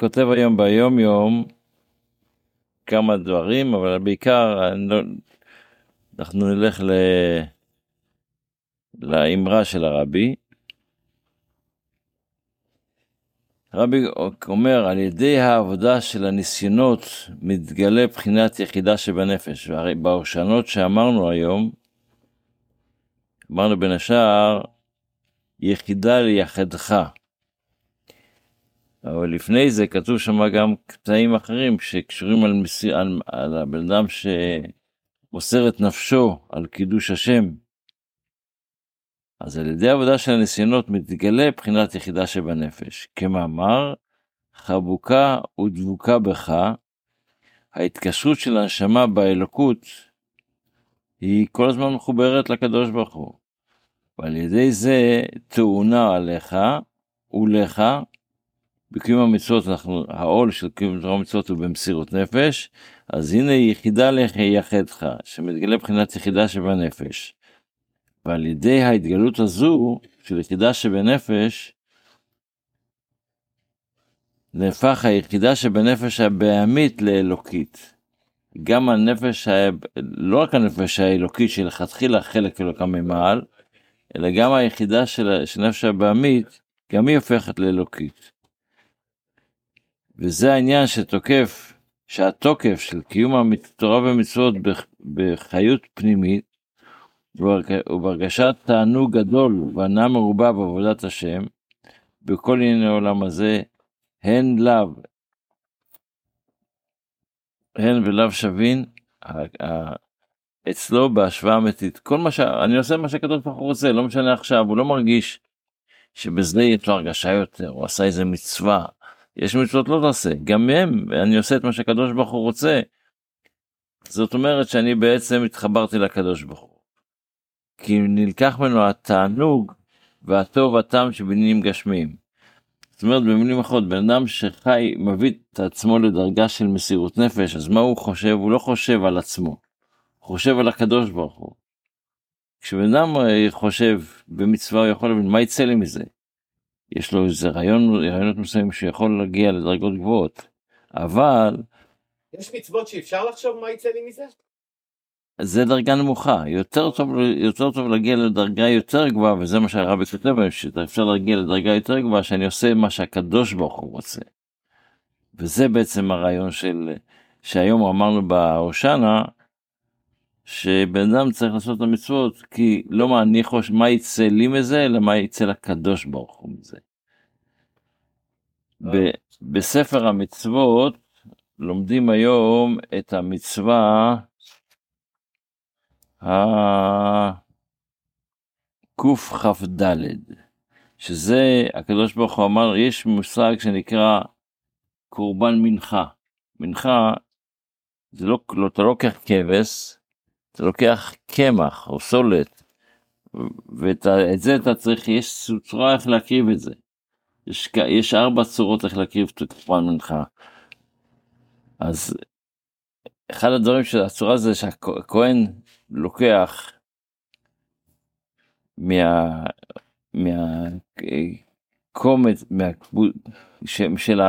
כותב היום ביום יום כמה דברים, אבל בעיקר לא, אנחנו נלך ל... לאמרה של הרבי. רבי אומר, על ידי העבודה של הניסיונות מתגלה בחינת יחידה שבנפש. והרי בהושענות שאמרנו היום, אמרנו בין השאר, יחידה ליחדך. אבל לפני זה כתוב שם גם קטעים אחרים שקשורים על, מסיר, על, על הבן אדם שמוסר את נפשו על קידוש השם. אז על ידי עבודה של הניסיונות מתגלה בחינת יחידה שבנפש. כמאמר, חבוקה ודבוקה בך, ההתקשרות של הנשמה באלוקות היא כל הזמן מחוברת לקדוש ברוך הוא. ועל ידי זה תאונה עליך ולך בקיום המצוות אנחנו, העול של קיום המצוות הוא במסירות נפש, אז הנה יחידה ליחדך, שמתגלה מבחינת יחידה שבנפש. ועל ידי ההתגלות הזו של יחידה שבנפש, נהפך היחידה שבנפש הבעמית לאלוקית. גם הנפש, לא רק הנפש האלוקית שלכתחילה חלק אלוקה ממעל, אלא גם היחידה של, של נפש הבעמית, גם היא הופכת לאלוקית. וזה העניין שתוקף, שהתוקף של קיום התורה ומצוות בחיות פנימית, ובהרגשת תענוג גדול והנאה מרובה בעבודת השם, בכל ענייני העולם הזה, הן לאו, הן ולאו שווין, אצלו בהשוואה אמיתית. כל מה ש... אני עושה מה שהקדוש ברוך הוא רוצה, לא משנה עכשיו, הוא לא מרגיש שבזה יש לו הרגשה יותר, הוא עשה איזה מצווה, יש מצוות לא תעשה, גם מהם אני עושה את מה שהקדוש ברוך הוא רוצה. זאת אומרת שאני בעצם התחברתי לקדוש ברוך הוא. כי נלקח ממנו התענוג והטוב הטעם שבעניינים גשמיים. זאת אומרת במילים אחרות בן אדם שחי מביא את עצמו לדרגה של מסירות נפש אז מה הוא חושב הוא לא חושב על עצמו. הוא חושב על הקדוש ברוך הוא. כשבן אדם חושב במצווה הוא יכול להבין מה יצא לי מזה. יש לו איזה רעיון, רעיונות מסוימים שיכול להגיע לדרגות גבוהות, אבל... יש מצוות שאפשר לחשוב מה יצא לי מזה? זה דרגה נמוכה, יותר טוב, יותר טוב להגיע לדרגה יותר גבוהה, וזה מה שהרבי כותב, שאפשר להגיע לדרגה יותר גבוהה, שאני עושה מה שהקדוש ברוך הוא רוצה. וזה בעצם הרעיון של, שהיום אמרנו בהושענא, שבן אדם צריך לעשות את המצוות כי לא מה אני חושב מה יצא לי מזה אלא מה יצא לקדוש ברוך הוא מזה. ב- בספר המצוות לומדים היום את המצווה הקכ"ד שזה הקדוש ברוך הוא אמר יש מושג שנקרא קורבן מנחה מנחה זה לא, לא אתה לא לוקח כבש אתה לוקח קמח או סולת, ואת זה אתה צריך, יש צורה איך להקריב את זה. יש, יש ארבע צורות איך להקריב את קורבן מנחה. אז אחד הדברים של הצורה זה שהכהן לוקח מה... מה... קומץ, מה... של, של,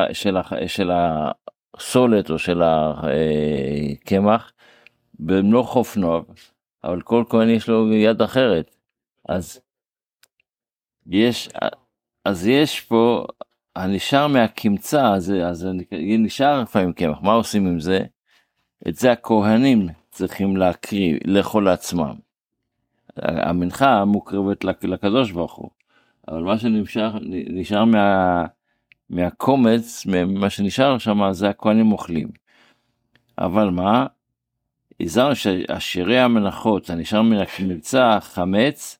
של, הסולת או של הקמח, במלוא חופנו, אבל כל כהן יש לו יד אחרת. אז יש, אז יש פה, הנשאר מהקמצא, אז, אז נשאר לפעמים קמח, מה עושים עם זה? את זה הכהנים צריכים להקריא, לאכול לעצמם. המנחה מוקרבת לקדוש ברוך הוא, אבל מה שנשאר מה, מהקומץ, מה שנשאר שם, זה הכהנים אוכלים. אבל מה? הזהרנו שעשירי המנחות הנשאר מן המבצע חמץ,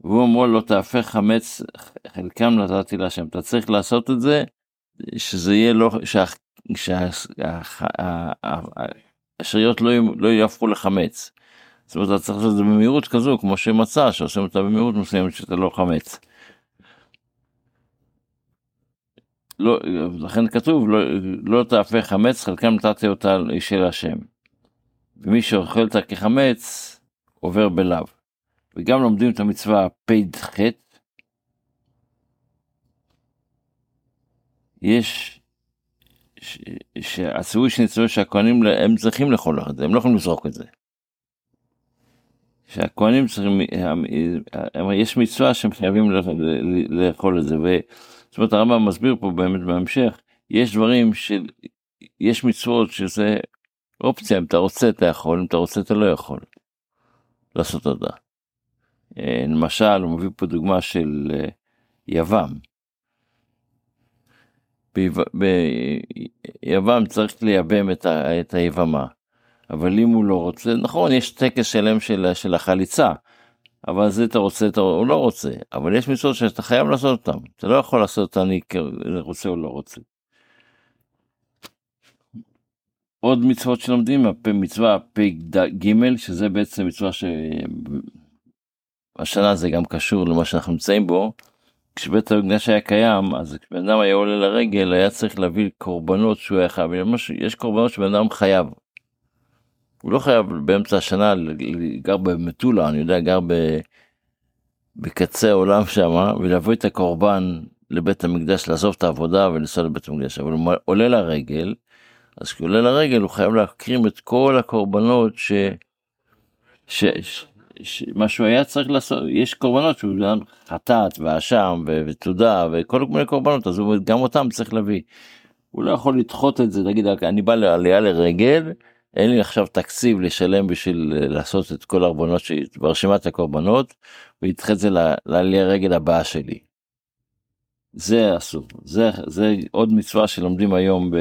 והוא אמרו לו תהפך חמץ חלקם נתתי להשם אתה צריך לעשות את זה שזה יהיה לא שהשאריות לא, לא יהפכו לחמץ. זאת אומרת אתה צריך לעשות את זה במהירות כזו כמו שמצא שעושים אותה במהירות מסוימת שאתה לא חמץ. לא, לכן כתוב לא, לא תהפך חמץ חלקם נתתי אותה של השם. ומי שאוכל אותה כחמץ עובר בלאו. וגם לומדים את המצווה פ"ח. יש, ש- שהציווי של ניצולי שהכהנים הם צריכים לאכול את זה, הם לא יכולים לזרוק את זה. שהכהנים צריכים, יש מצווה שהם חייבים לאכול את זה, זאת אומרת הרמב"ם מסביר פה באמת בהמשך, יש דברים של, יש מצוות שזה אופציה, אם אתה רוצה אתה יכול, אם אתה רוצה אתה לא יכול לעשות אותה. אה, למשל, הוא מביא פה דוגמה של אה, יוון. ביו- ביוון צריך לייבם את, ה, את היבמה, אבל אם הוא לא רוצה, נכון, יש טקס שלם של, של החליצה, אבל זה אתה רוצה, אתה הוא לא רוצה, אבל יש מצוות שאתה חייב לעשות אותן, אתה לא יכול לעשות אותן אני רוצה או לא רוצה. עוד מצוות שלומדים, מצווה פ"ג, שזה בעצם מצווה שהשנה זה גם קשור למה שאנחנו נמצאים בו. כשבית המקדש היה קיים, אז כשבן אדם היה עולה לרגל, היה צריך להביא קורבנות שהוא היה חייב. יש קורבנות שבן אדם חייב. הוא לא חייב באמצע השנה, גר במטולה, אני יודע, גר ב... בקצה העולם שם, ולהביא את הקורבן לבית המקדש, לעזוב את העבודה ולנסוע לבית המקדש. אבל הוא עולה לרגל, אז כשהוא עולה לרגל הוא חייב להקרים את כל הקורבנות ש... ש... ש... ש... מה שהוא היה צריך לעשות, יש קורבנות שהוא גם חטאת ואשם ו... ותודה וכל מיני קורבנות, אז הוא גם אותם צריך להביא. הוא לא יכול לדחות את זה, להגיד אני בא לעלייה לרגל, אין לי עכשיו תקציב לשלם בשביל לעשות את כל הערבונות שלי ברשימת הקורבנות, וידחה את זה לעלייה רגל הבאה שלי. זה אסור, זה, זה עוד מצווה שלומדים היום ב...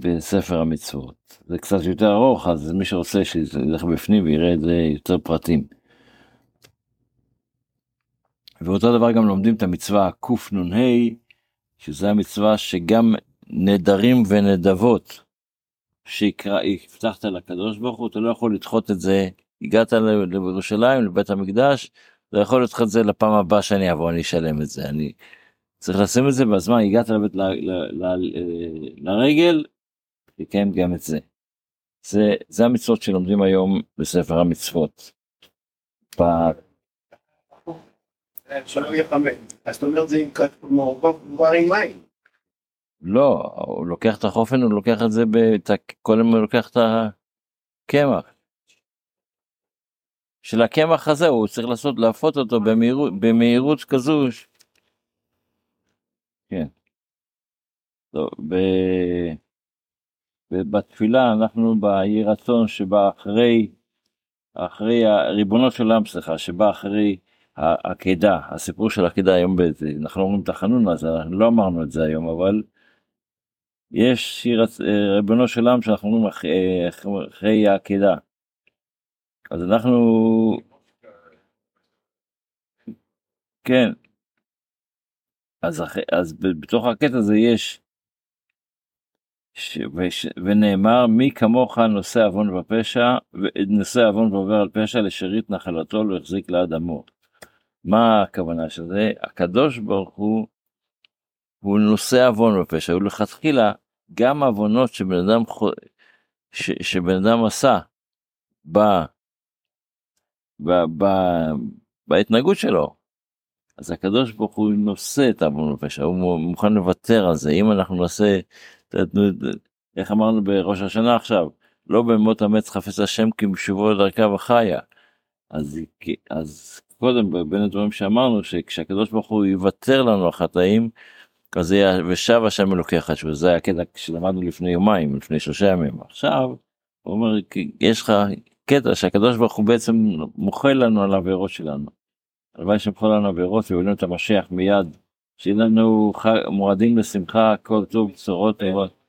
בספר המצוות. זה קצת יותר ארוך, אז מי שרוצה שילך בפנים ויראה את זה יותר פרטים. ואותו דבר גם לומדים את המצווה קנ"ה, שזה המצווה שגם נדרים ונדבות, שיקרא, הבטחת לקדוש ברוך הוא, אתה לא יכול לדחות את זה, הגעת לירושלים, לבית המקדש, אתה יכול לדחות את זה לפעם הבאה שאני אבוא, אני אשלם את זה, אני צריך לשים את זה בזמן, הגעת ל, לרגל, תקיים גם את זה. זה, זה המצוות שלומדים היום בספר המצוות. ב- שלא יהיה חמץ. אז זאת אומרת זה עם כת- מעורבב כבר עם מים. לא, הוא לוקח את החופן, הוא לוקח את זה, בת... קודם הוא לוקח את הקמח. של הקמח הזה הוא צריך לעשות, להפות אותו במהירות, במהירות כזו. כן. טוב, ב... ב- בתפילה אנחנו ביהי רצון שבא אחרי, אחרי הריבונו של עולם, סליחה, שבא אחרי העקדה, הסיפור של העקדה היום, אנחנו אומרים תחנון, אז לא אמרנו את זה היום, אבל יש שיר אה, ריבונו של עולם שאנחנו אומרים אחרי, אחרי- אחרי העקדה. אז אנחנו, כן, אז, אחרי, אז בתוך הקטע הזה יש, ונאמר מי כמוך נושא עוון ופשע, נושא עוון ועובר על פשע לשארית נחלתו לא החזיק לעד עמו. מה הכוונה של זה? הקדוש ברוך הוא, הוא נושא עוון ופשע, הוא לכתחילה גם עוונות שבן אדם, ש, שבן אדם עשה ב, ב, ב, בהתנהגות שלו. אז הקדוש ברוך הוא נושא את העוון ופשע, הוא מוכן לוותר על זה. אם אנחנו נעשה, איך אמרנו בראש השנה עכשיו, לא במות אמץ חפץ השם כי משובו לדרכה וחיה. אז, אז קודם בין הדברים שאמרנו שכשהקדוש ברוך הוא יוותר לנו החטאים אז יהיה ושב השם אלוקי אחד שזה היה הקטע שלמדנו לפני יומיים לפני שלושה ימים. עכשיו הוא אומר יש לך קטע שהקדוש ברוך הוא בעצם מוחל לנו על העבירות שלנו. הלוואי שמחול לנו עבירות ויבנו את המשיח מיד שיהיה לנו מועדים לשמחה כל טוב בשורות טובות